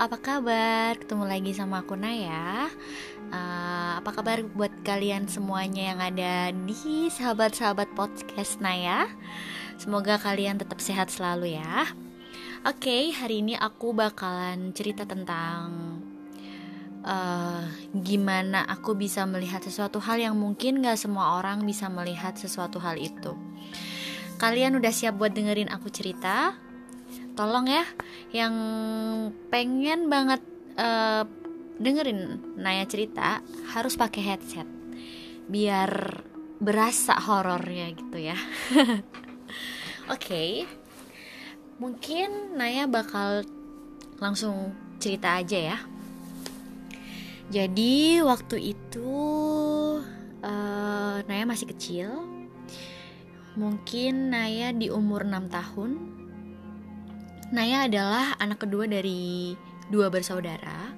apa kabar? Ketemu lagi sama aku Naya. Uh, apa kabar buat kalian semuanya yang ada di sahabat-sahabat podcast Naya? Semoga kalian tetap sehat selalu ya. Oke, okay, hari ini aku bakalan cerita tentang uh, gimana aku bisa melihat sesuatu hal yang mungkin gak semua orang bisa melihat sesuatu hal itu. Kalian udah siap buat dengerin aku cerita? Tolong ya yang pengen banget uh, dengerin Naya cerita harus pakai headset biar berasa horornya gitu ya. Oke. okay. Mungkin Naya bakal langsung cerita aja ya. Jadi waktu itu uh, Naya masih kecil. Mungkin Naya di umur 6 tahun Naya adalah anak kedua dari dua bersaudara.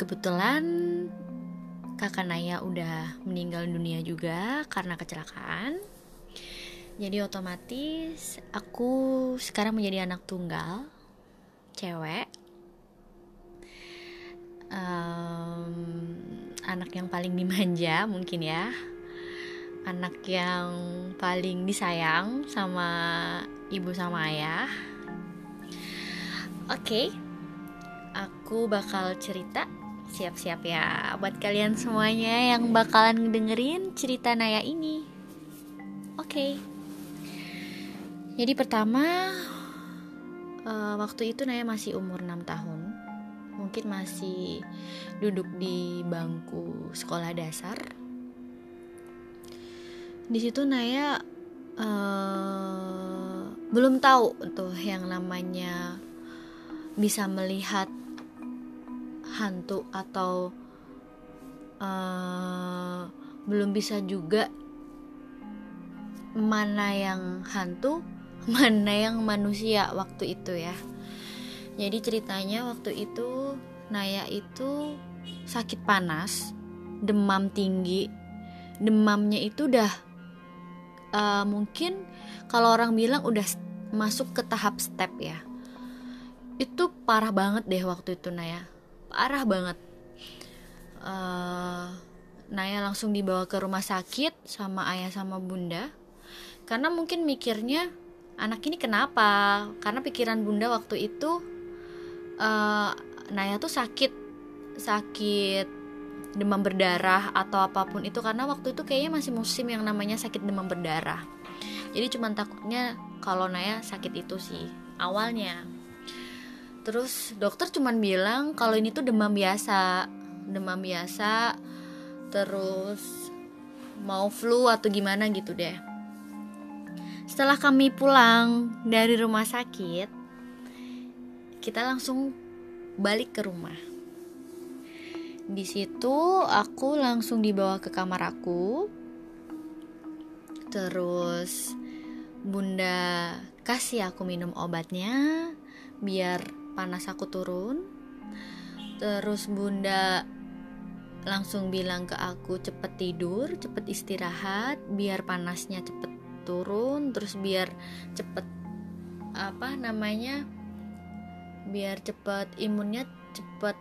Kebetulan kakak Naya udah meninggal dunia juga karena kecelakaan. Jadi otomatis aku sekarang menjadi anak tunggal, cewek. Um, anak yang paling dimanja mungkin ya anak yang paling disayang sama ibu sama ayah Oke, aku bakal cerita. Siap-siap ya buat kalian semuanya yang bakalan dengerin cerita Naya ini. Oke. Jadi pertama uh, waktu itu Naya masih umur 6 tahun. Mungkin masih duduk di bangku sekolah dasar. Di situ Naya uh, belum tahu tuh yang namanya bisa melihat hantu atau uh, belum bisa juga mana yang hantu, mana yang manusia waktu itu ya. Jadi ceritanya waktu itu Naya itu sakit panas, demam tinggi. Demamnya itu udah uh, mungkin kalau orang bilang udah masuk ke tahap step ya itu parah banget deh waktu itu Naya. Parah banget. Uh, Naya langsung dibawa ke rumah sakit sama ayah sama bunda. Karena mungkin mikirnya anak ini kenapa? Karena pikiran bunda waktu itu uh, Naya tuh sakit. Sakit demam berdarah atau apa pun itu. Karena waktu itu kayaknya masih musim yang namanya sakit demam berdarah. Jadi cuma takutnya kalau Naya sakit itu sih awalnya terus dokter cuman bilang kalau ini tuh demam biasa demam biasa terus mau flu atau gimana gitu deh. Setelah kami pulang dari rumah sakit kita langsung balik ke rumah. Di situ aku langsung dibawa ke kamar aku. Terus bunda kasih aku minum obatnya biar panas aku turun. Terus bunda langsung bilang ke aku cepet tidur cepet istirahat biar panasnya cepet turun terus biar cepet apa namanya biar cepet imunnya cepet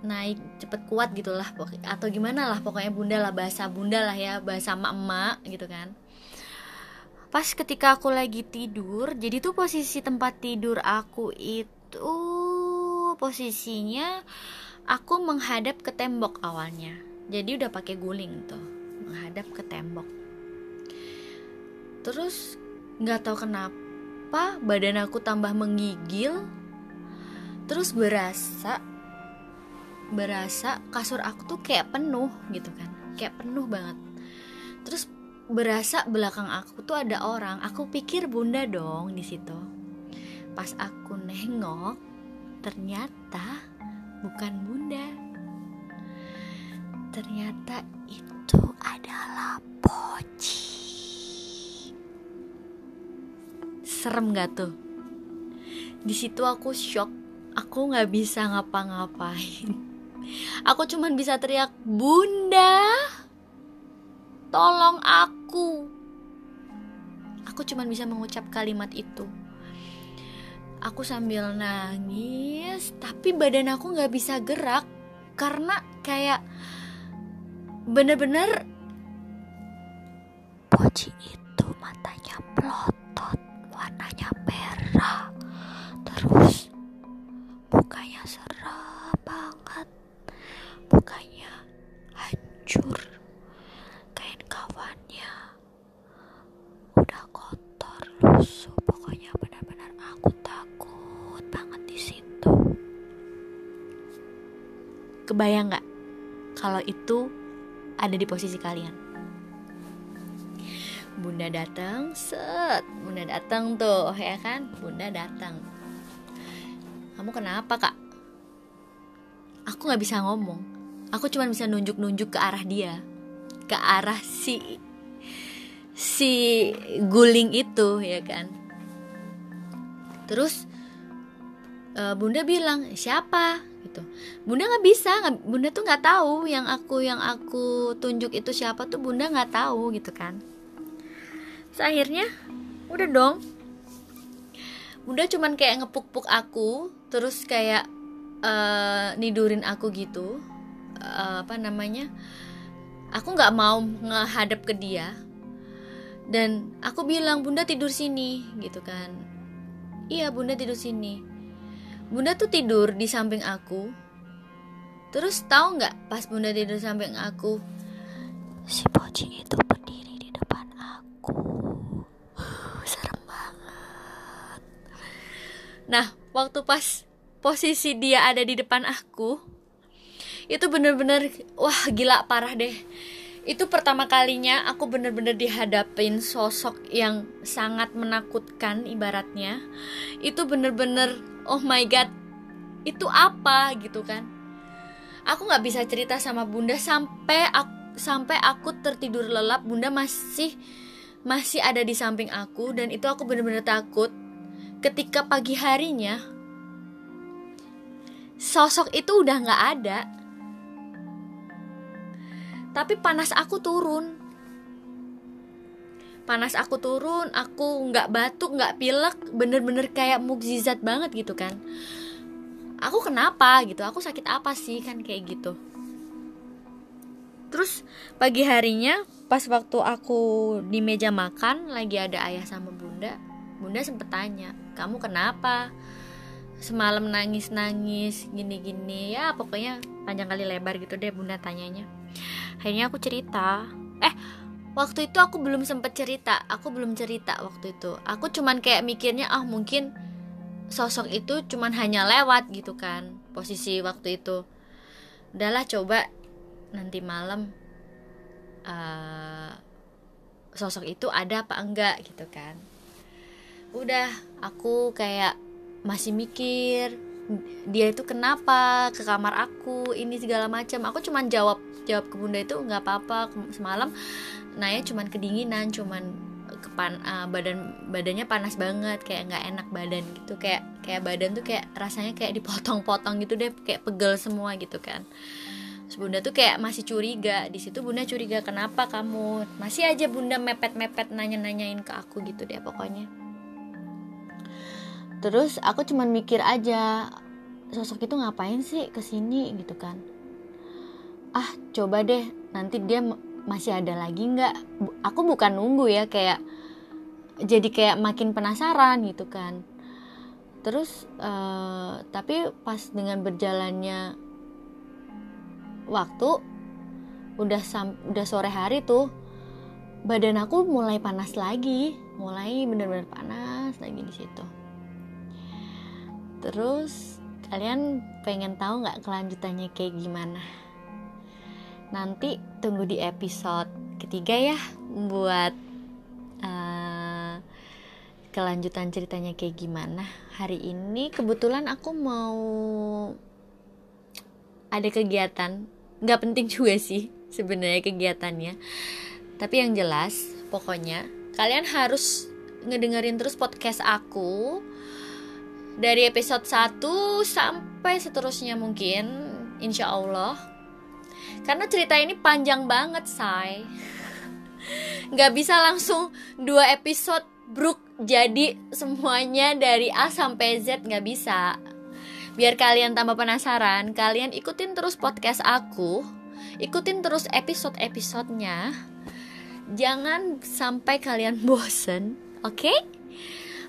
naik cepet kuat gitulah atau gimana lah pokoknya bunda lah bahasa bunda lah ya bahasa emak emak gitu kan. Pas ketika aku lagi tidur jadi tuh posisi tempat tidur aku itu itu posisinya aku menghadap ke tembok awalnya. Jadi udah pakai guling tuh menghadap ke tembok. Terus nggak tahu kenapa badan aku tambah menggigil terus berasa berasa kasur aku tuh kayak penuh gitu kan kayak penuh banget. Terus berasa belakang aku tuh ada orang. Aku pikir bunda dong di situ. Pas aku nengok, ternyata bukan bunda. Ternyata itu adalah Poci. Serem gak tuh? Di situ aku shock, aku nggak bisa ngapa-ngapain. Aku cuman bisa teriak, Bunda, tolong aku. Aku cuman bisa mengucap kalimat itu aku sambil nangis tapi badan aku nggak bisa gerak karena kayak bener-bener Poci itu matanya pelotot warnanya merah terus mukanya serem banget mukanya hancur kain kawannya udah kotor lusuh pokoknya benar-benar aku takut banget di situ kebayang nggak kalau itu ada di posisi kalian Bunda datang, set, Bunda datang tuh, ya kan? Bunda datang. Kamu kenapa kak? Aku nggak bisa ngomong. Aku cuma bisa nunjuk-nunjuk ke arah dia, ke arah si si guling itu, ya kan? Terus uh, Bunda bilang siapa? Gitu. Bunda nggak bisa bunda tuh nggak tahu yang aku yang aku tunjuk itu siapa tuh bunda nggak tahu gitu kan. Terus akhirnya udah dong. Bunda cuman kayak ngepuk-puk aku terus kayak uh, nidurin aku gitu. Uh, apa namanya aku nggak mau ngehadap ke dia. Dan aku bilang bunda tidur sini gitu kan. Iya bunda tidur sini Bunda tuh tidur di samping aku. Terus tahu nggak pas Bunda tidur samping aku, si Poci itu berdiri di depan aku. Serem banget. Nah, waktu pas posisi dia ada di depan aku, itu bener-bener wah gila parah deh. Itu pertama kalinya aku bener-bener dihadapin sosok yang sangat menakutkan ibaratnya. Itu bener-bener oh my god itu apa gitu kan? Aku nggak bisa cerita sama bunda sampai aku, sampai aku tertidur lelap bunda masih masih ada di samping aku dan itu aku bener-bener takut. Ketika pagi harinya sosok itu udah nggak ada tapi panas aku turun. Panas aku turun aku nggak batuk nggak pilek bener-bener kayak mukjizat banget gitu kan. Aku kenapa gitu? Aku sakit apa sih? Kan kayak gitu. Terus pagi harinya pas waktu aku di meja makan lagi ada ayah sama bunda bunda sempet tanya kamu kenapa? Semalam nangis nangis gini gini ya pokoknya panjang kali lebar gitu deh bunda tanyanya akhirnya aku cerita. Eh waktu itu aku belum sempet cerita. Aku belum cerita waktu itu. Aku cuman kayak mikirnya ah mungkin sosok itu cuman hanya lewat gitu kan posisi waktu itu. Udahlah coba nanti malam uh, sosok itu ada apa enggak gitu kan. Udah aku kayak masih mikir dia itu kenapa? Ke kamar aku ini segala macam. Aku cuman jawab jawab ke bunda itu nggak apa-apa semalam Naya cuman kedinginan cuman kepan uh, badan badannya panas banget kayak nggak enak badan gitu. Kayak kayak badan tuh kayak rasanya kayak dipotong-potong gitu deh kayak pegel semua gitu kan. Terus bunda tuh kayak masih curiga. Di situ bunda curiga kenapa kamu? Masih aja bunda mepet-mepet nanya-nanyain ke aku gitu deh pokoknya terus aku cuman mikir aja sosok itu ngapain sih ke sini gitu kan? Ah coba deh nanti dia masih ada lagi nggak? Aku bukan nunggu ya kayak jadi kayak makin penasaran gitu kan. Terus uh, tapi pas dengan berjalannya waktu udah sam udah sore hari tuh badan aku mulai panas lagi mulai bener-bener panas lagi di situ terus kalian pengen tahu nggak kelanjutannya kayak gimana? Nanti tunggu di episode ketiga ya buat uh, kelanjutan ceritanya kayak gimana. Hari ini kebetulan aku mau ada kegiatan. Nggak penting juga sih sebenarnya kegiatannya. Tapi yang jelas pokoknya kalian harus ngedengerin terus podcast aku dari episode 1 sampai seterusnya mungkin insya Allah. Karena cerita ini panjang banget say nggak bisa langsung dua episode bruk jadi semuanya dari A sampai Z nggak bisa. Biar kalian tambah penasaran kalian ikutin terus podcast aku ikutin terus episode-episodenya. Jangan sampai kalian bosen oke? Okay?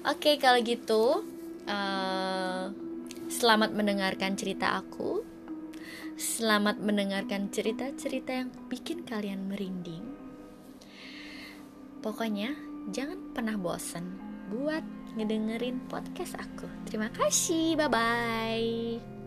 oke okay, kalau gitu uh, selamat mendengarkan cerita aku selamat mendengarkan cerita-cerita yang bikin kalian merinding pokoknya jangan pernah bosen buat ngedengerin podcast aku. Terima kasih, bye bye.